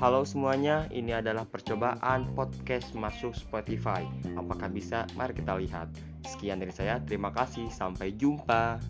Halo semuanya, ini adalah percobaan podcast masuk Spotify. Apakah bisa? Mari kita lihat. Sekian dari saya, terima kasih, sampai jumpa.